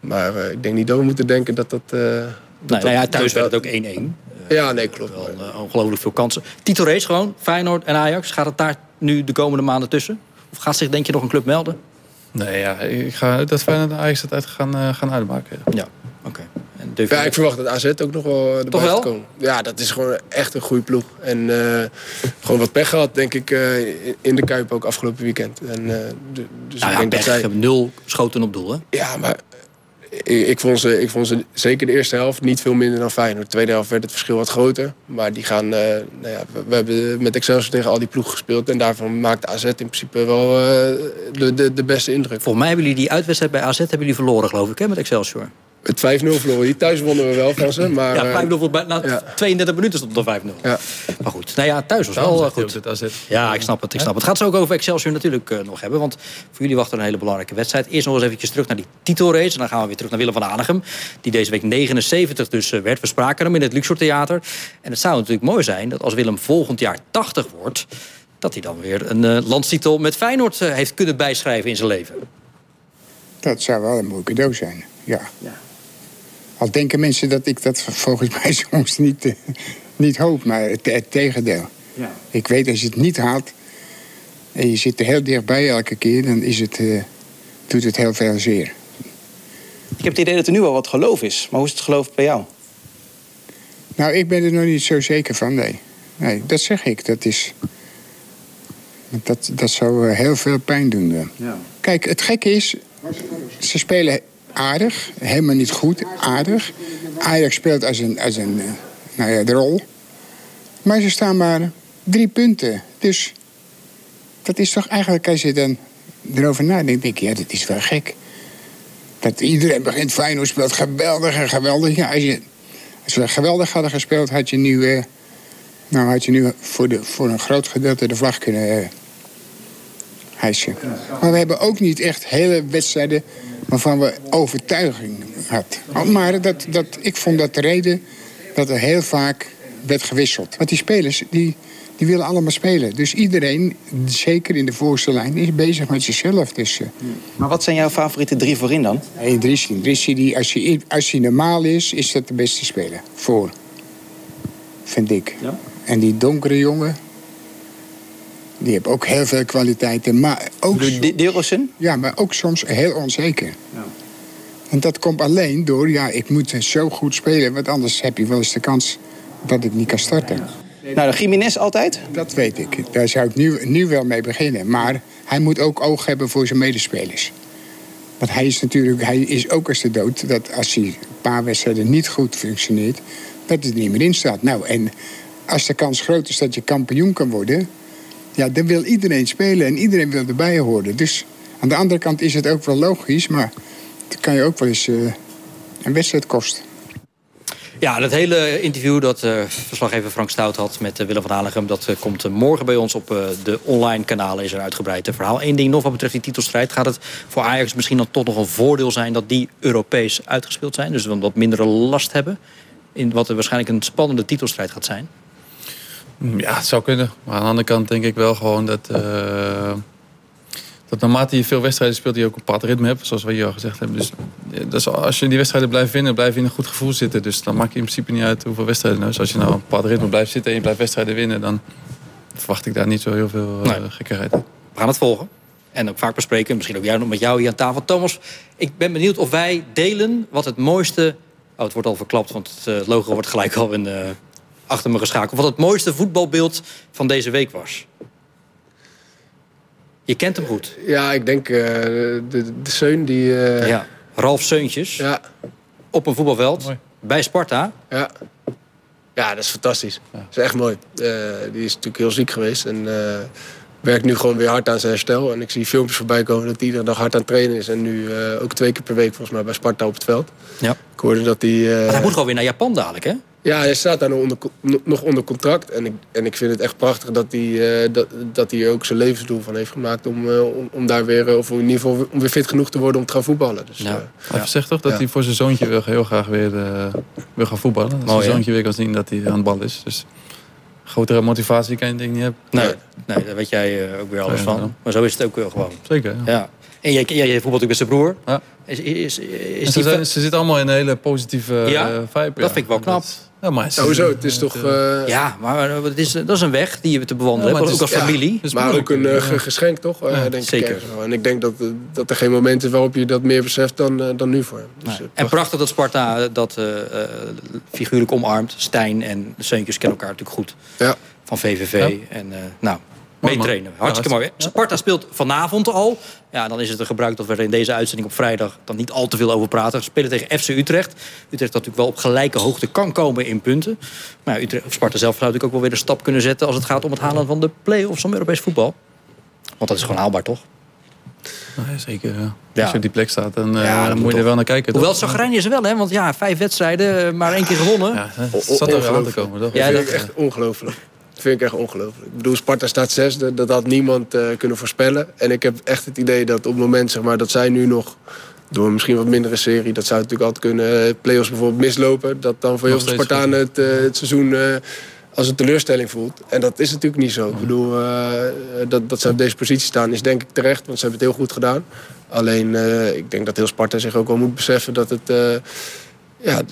Maar eh, ik denk niet dat we moeten denken dat dat... eh, dat Nee, dat- nou ja, thuis dat- werd het ook 1-1. Ja, nee, klopt. Wel ongelooflijk veel kansen. Titelrace gewoon, Feyenoord en Ajax. Gaat het daar nu de komende maanden tussen? Of gaat zich denk je nog een club melden? Nee, ja. Ik ga dat Feyenoord en Ajax het uit gaan, eh, gaan uitmaken. Ja. Ja, oké. Je- Ja, ik verwacht dat AZ ook nog wel erbij Toch wel? komen. Ja, dat is gewoon echt een goede ploeg. En eh, gewoon wat pech gehad, denk ik, eh, in de Kuip ook afgelopen weekend. En, eh, d- dus nou ik ja, denk dat zij... hebben nul schoten op doel, hè? Ja, maar ik, vond ze, ik vond ze zeker de eerste helft niet veel minder dan Feyenoord. De tweede helft werd het verschil wat groter. Maar die gaan, eh, nou ja, we, we hebben met Excelsior tegen al die ploegen gespeeld. En daarvan maakt AZ in principe wel eh, de, de, de beste indruk. Volgens mij hebben jullie die uitwedstrijd bij AZ hebben jullie verloren, geloof ik, hè, met Excelsior. Het 5-0 verloren. Die thuis wonnen we wel van ze. Maar, Ja, eh, 5-0 voor- na ja. 32 minuten stond het al 5-0. ja. Maar goed, nou ja, thuis was wel eh, goed. Ja, ik snap het. Ik snap het. Het gaat zo ook over Excelsior natuurlijk eh, nog hebben. Want voor jullie wacht er een hele belangrijke wedstrijd. Eerst nog eens eventjes terug naar die titelrace. En dan gaan we weer terug naar Willem van Aanegem. Die deze week 79 dus eh, werd. We spraken hem in het Luxor Theater. En het zou natuurlijk mooi zijn dat als Willem volgend jaar 80 wordt... dat hij dan weer een eh, landstitel met Feyenoord eh, heeft kunnen bijschrijven in zijn leven. Dat zou wel een mooi cadeau zijn, ja. Al denken mensen dat ik dat volgens mij soms niet, eh, niet hoop, maar het, het tegendeel. Ik weet, als je het niet haalt en je zit er heel dichtbij elke keer... dan is het, eh, doet het heel veel zeer. Ik heb het idee dat er nu al wat geloof is. Maar hoe is het geloof bij jou? Nou, ik ben er nog niet zo zeker van, nee. Nee, dat zeg ik. Dat is... Dat, dat zou eh, heel veel pijn doen. eh. Kijk, het gekke is... Ze spelen aardig. Helemaal niet goed, aardig. Ajax speelt als een, als een eh, nou ja, de rol. Maar ze staan maar drie punten. Dus dat is toch eigenlijk, als je dan erover nadenkt... denk je, ja, dat is wel gek. Dat iedereen begint, Feyenoord speelt geweldig en geweldig. Ja, als we geweldig hadden gespeeld, had je nu, eh, nou, had je nu voor, de, voor een groot gedeelte de vlag kunnen eh, hijsen. Maar we hebben ook niet echt hele wedstrijden waarvan we overtuiging hadden. Maar dat, dat, ik vond dat de reden dat er heel vaak werd gewisseld. Want die spelers, die, die willen allemaal spelen. Dus iedereen, zeker in de voorste lijn, is bezig met zichzelf. Dus, eh, Maar wat zijn jouw favoriete drie voorin dan? Hey, Drissi. Drissi, die, als, hij, als hij normaal is, is dat de beste speler. Voor. Vind ik. Ja? En die donkere jongen... Die heeft ook heel veel kwaliteiten. Maar ook, Dilrosun? ja, maar ook soms heel onzeker. En dat komt alleen door... Ja, ik moet zo goed spelen. Want anders heb je wel eens de kans dat ik niet kan starten. Nou, de Jiménez altijd. Dat weet ik. Daar zou ik nu, nu wel mee beginnen. Maar hij moet ook oog hebben voor zijn medespelers. Want hij is natuurlijk, hij is ook als de dood... dat als hij een paar wedstrijden niet goed functioneert... dat het niet meer in staat. Nou, en als de kans groot is dat je kampioen kan worden, ja, dan wil iedereen spelen en iedereen wil erbij horen. Dus aan de andere kant is het ook wel logisch, maar het kan je ook wel eens uh, een wedstrijd kosten. Ja, dat hele interview dat uh, verslaggever Frank Stout had met uh, Willem van Hanegem... dat komt morgen bij ons op de online kanalen, is er uitgebreid verhaal. Eén ding nog wat betreft die titelstrijd. Gaat het voor Ajax misschien dan toch nog een voordeel zijn... dat die Europees uitgespeeld zijn? Dus wat mindere last hebben? In wat er waarschijnlijk een spannende titelstrijd gaat zijn? Ja, het zou kunnen. Maar aan de andere kant denk ik wel gewoon dat dat naarmate je veel wedstrijden speelt, je ook een bepaald ritme hebt, zoals we hier al gezegd hebben. Dus, dus als je die wedstrijden blijft winnen, blijf je in een goed gevoel zitten. Dus dan maakt je in principe niet uit hoeveel wedstrijden. Dus als je nou een bepaald ritme blijft zitten en je blijft wedstrijden winnen, dan verwacht ik daar niet zo heel veel uh, nee. gekkigheid. We gaan het volgen. En ook vaak bespreken, misschien ook jou, met jou hier aan tafel. Thomas, ik ben benieuwd of wij delen wat het mooiste... Oh, het wordt al verklapt, want het uh, logo wordt gelijk al in, achter me geschakeld. Wat het mooiste voetbalbeeld van deze week was. Je kent hem goed. Ja, ik denk uh, de, de Seun die... Uh... Ja, Ralf Seuntjes. Ja. Op een voetbalveld. Mooi. Bij Sparta. Ja. Ja, dat is fantastisch. Ja. Dat is echt mooi. Uh, die is natuurlijk heel ziek geweest. En werkt nu gewoon weer hard aan zijn herstel. En ik zie filmpjes voorbij komen dat hij iedere dag hard aan het trainen is. En nu ook twee keer per week volgens mij bij Sparta op het veld. Ja. Ik hoorde dat hij... hij moet gewoon weer naar Japan dadelijk, hè? Ja, hij staat daar nog onder, nog onder contract. En ik, en ik vind het echt prachtig dat hij, uh, dat, dat hij er ook zijn levensdoel van heeft gemaakt. Om, uh, om, om, daar weer, uh, of in ieder geval om weer fit genoeg te worden om te gaan voetballen. Dus, ja. hij zegt toch dat hij voor zijn zoontje wil, heel graag weer wil gaan voetballen. Dat Mooi, zijn zoontje weer kan zien dat hij aan het bal is. Dus grotere motivatie kan je denk ik niet hebben. Nee, nee daar weet jij ook weer alles van. Maar zo is het ook wel gewoon. Zeker, ja. En jij, jij, jij voetbalt ook met zijn broer. Ja. Is, is, is, is ze, zijn, ze zitten allemaal in een hele positieve ja, vibe. Dat vind ik wel knap. Ja, maar Sowieso, het is toch... Uh... Ja, maar het is, dat is een weg die je te bewandelen ja, hebt, ook als familie. Ja, maar ook een uh, geschenk, toch? Uh, denk zeker. Ik en ik denk dat, dat er geen moment is waarop je dat meer beseft dan, dan nu voor hem. Dus, nee. en prachtig dat Sparta dat figuurlijk omarmt. Stijn en de Seuntjes kennen elkaar natuurlijk goed. Ja. Van VVV. En nou, meetrainen. Hartstikke mooi. Sparta speelt vanavond al. Ja, dan is het een gebruik dat we er in deze uitzending op vrijdag... dan niet al te veel over praten. We spelen tegen FC Utrecht. Utrecht dat natuurlijk wel op gelijke hoogte kan komen in punten. Maar ja, Utrecht, Sparta zelf zou natuurlijk ook wel weer een stap kunnen zetten... als het gaat om het halen van de play-offs om Europees voetbal. Want dat is gewoon haalbaar, toch? Nee, zeker. Ja. Ja. Als je op die plek staat, dan, ja, dan moet je er wel naar kijken. Hoewel, Zagrijn is er wel, hè? Want ja, vijf wedstrijden, maar één keer gewonnen. Ja, dat zat er wel aan te komen, toch? Ja, dat is echt ongelooflijk vind ik echt ongelooflijk. Ik bedoel, Sparta staat zesde. Dat had niemand uh, kunnen voorspellen. En ik heb echt het idee dat op het moment zeg maar, dat zij nu nog... door misschien wat mindere serie... dat zou natuurlijk altijd kunnen... Uh, play-offs bijvoorbeeld mislopen. Dat dan voor heel veel Spartanen het, uh, het seizoen als een teleurstelling voelt. En dat is natuurlijk niet zo. Ik bedoel, dat, dat ze op deze positie staan is denk ik terecht. Want ze hebben het heel goed gedaan. Alleen, ik denk dat heel Sparta zich ook wel moet beseffen dat het ja,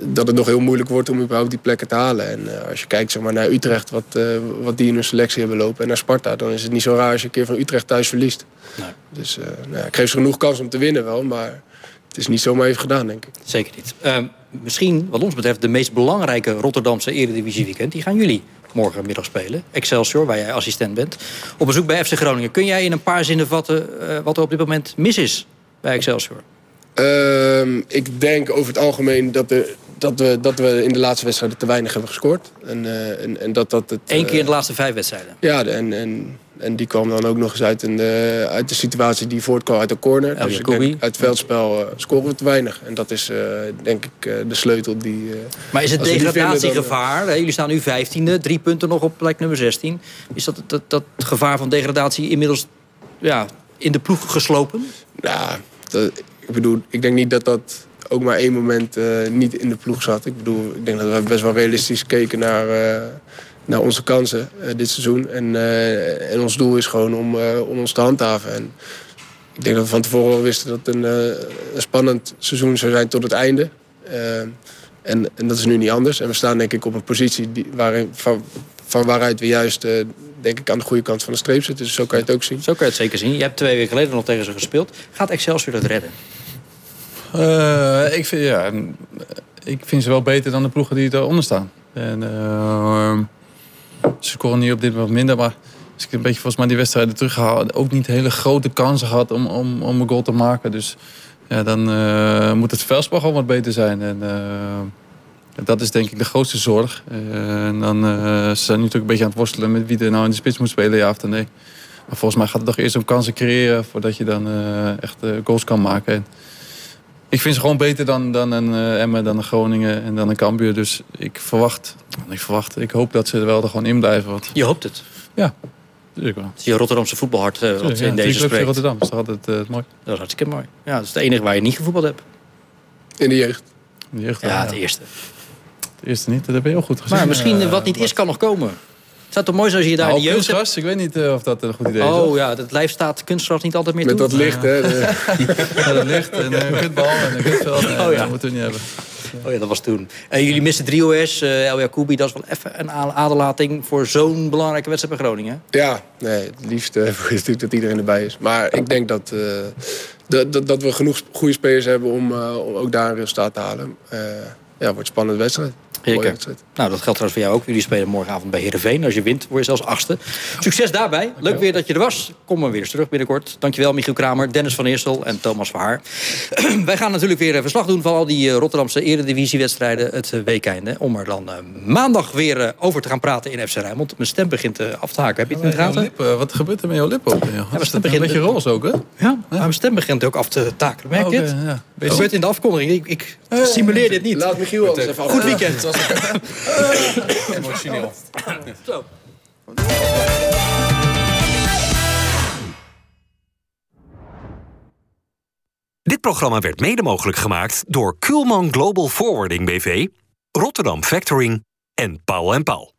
dat het nog heel moeilijk wordt om überhaupt die plekken te halen. En uh, als je kijkt zeg maar, naar Utrecht, wat, uh, wat die in hun selectie hebben lopen, en naar Sparta, dan is het niet zo raar als je een keer van Utrecht thuis verliest. Nee. Dus uh, nou ja, ik geef ze genoeg kans om te winnen wel, maar het is niet zomaar even gedaan, denk ik. Zeker niet. Ehm, misschien, wat ons betreft, de meest belangrijke Rotterdamse Eredivisie weekend, die gaan jullie morgenmiddag spelen. Excelsior, waar jij assistent bent. Op bezoek bij FC Groningen. Kun jij in een paar zinnen vatten wat er op dit moment mis is bij Excelsior? Uh, ik denk over het algemeen dat, de, dat, we, dat we in de laatste wedstrijden te weinig hebben gescoord. En, uh, en, en dat, dat het, Eén keer in de laatste vijf wedstrijden? Ja, en, en, en die kwam dan ook nog eens uit, een, uh, uit de situatie die voortkwam uit de corner. El dus ik denk, uit het veldspel scoren we te weinig. En dat is denk ik de sleutel die... maar is het degradatiegevaar? Dan, jullie staan nu vijftiende, drie punten nog op plek nummer 16. Is dat, dat, dat gevaar van degradatie inmiddels ja, in de ploeg geslopen? Nou, dat, ik bedoel, ik denk niet dat dat ook maar één moment uh, niet in de ploeg zat. Ik bedoel, ik denk dat we best wel realistisch keken naar, uh, naar onze kansen uh, dit seizoen. En, en ons doel is gewoon om, om ons te handhaven. En ik denk dat we van tevoren al wisten dat het een, spannend seizoen zou zijn tot het einde. en, en dat is nu niet anders. En we staan denk ik op een positie die, waarin, van, van waaruit we juist denk ik aan de goede kant van de streep zitten. Dus zo kan je het ook zien. Zo kan je het zeker zien. Je hebt twee weken geleden nog tegen ze gespeeld. Gaat Excelsior dat redden? Uh, ik, vind, ja, ik vind ze wel beter dan de ploegen die eronder staan. En, uh, ze scoren nu op dit moment minder, maar als ik een beetje volgens mij die wedstrijden teruggehaald, ook niet hele grote kansen gehad om, om, om een goal te maken. Dus ja, dan uh, moet het veldspel gewoon wat beter zijn. En, Dat is denk ik de grootste zorg. En dan ze zijn nu natuurlijk een beetje aan het worstelen met wie er nou in de spits moet spelen, ja of nee. Maar volgens mij gaat het toch eerst om kansen creëren voordat je dan echt goals kan maken. En ik vind ze gewoon beter dan, dan een Emmen, dan een Groningen en dan een Cambuur. Dus ik verwacht, ik verwacht, ik hoop dat ze er wel er gewoon in blijven. Want... Je hoopt het? Ja. Het is je Rotterdamse voetbalhart uh, wat ja, in deze spreekt. Rotterdam, dat is altijd uh, mooi. Dat is hartstikke mooi. Ja, dat is het enige waar je niet gevoetbald hebt. In de jeugd? In de jeugd ja, het eerste. Het eerste niet, dat heb je heel goed gezien. Maar misschien uh, wat niet is, kan nog komen. Het zou toch mooi zijn als je daar nou, de jeugd kunstgras, ik weet niet uh, of dat een goed idee is. Oh ja, het lijf staat kunstgras niet altijd meer Met toe. dat licht, hè? ja, dat licht en een kutbal en een kutveld. Oh ja. Dat moeten we niet hebben. Oh ja, dat was toen. En jullie missen 3OS, uh, El Jacoubi. Dat is wel even een aderlating voor zo'n belangrijke wedstrijd bij Groningen. Ja, nee, het liefste is natuurlijk dat iedereen erbij is. Maar ik denk dat, uh, dat, dat, dat, we genoeg goede spelers hebben om, uh, om ook daar een resultaat te halen. Ja, wordt een spannende wedstrijd. Zeker. Nou, dat geldt trouwens voor jou ook. Jullie spelen morgenavond bij Heerenveen. Als je wint, word je zelfs achtste. Succes daarbij. Leuk weer dat je er was. Kom maar weer eens terug binnenkort. Dankjewel, Michiel Kramer, Dennis van Eersel en Thomas Verhaar. Wij gaan natuurlijk weer verslag doen van al die Rotterdamse eredivisiewedstrijden het weekende. Om er dan maandag weer over te gaan praten in FC Rijnmond. Mijn stem begint af te haken. Heb je het in de gaten? Lippen, wat gebeurt er met jouw lippen? Ja, mijn stem begint een beetje roze ook, hè? Ja, mijn stem begint ook af te takelen. Merk je het? Okay, ja. Het gebeurt in de afkondiging. Ik, ik simuleer dit niet. Laat Michiel anders even af. Goed weekend. Emotioneel. Zo. Dit programma werd mede mogelijk gemaakt door Kuhlman Global Forwarding BV, Rotterdam Factoring en Paul en Paul.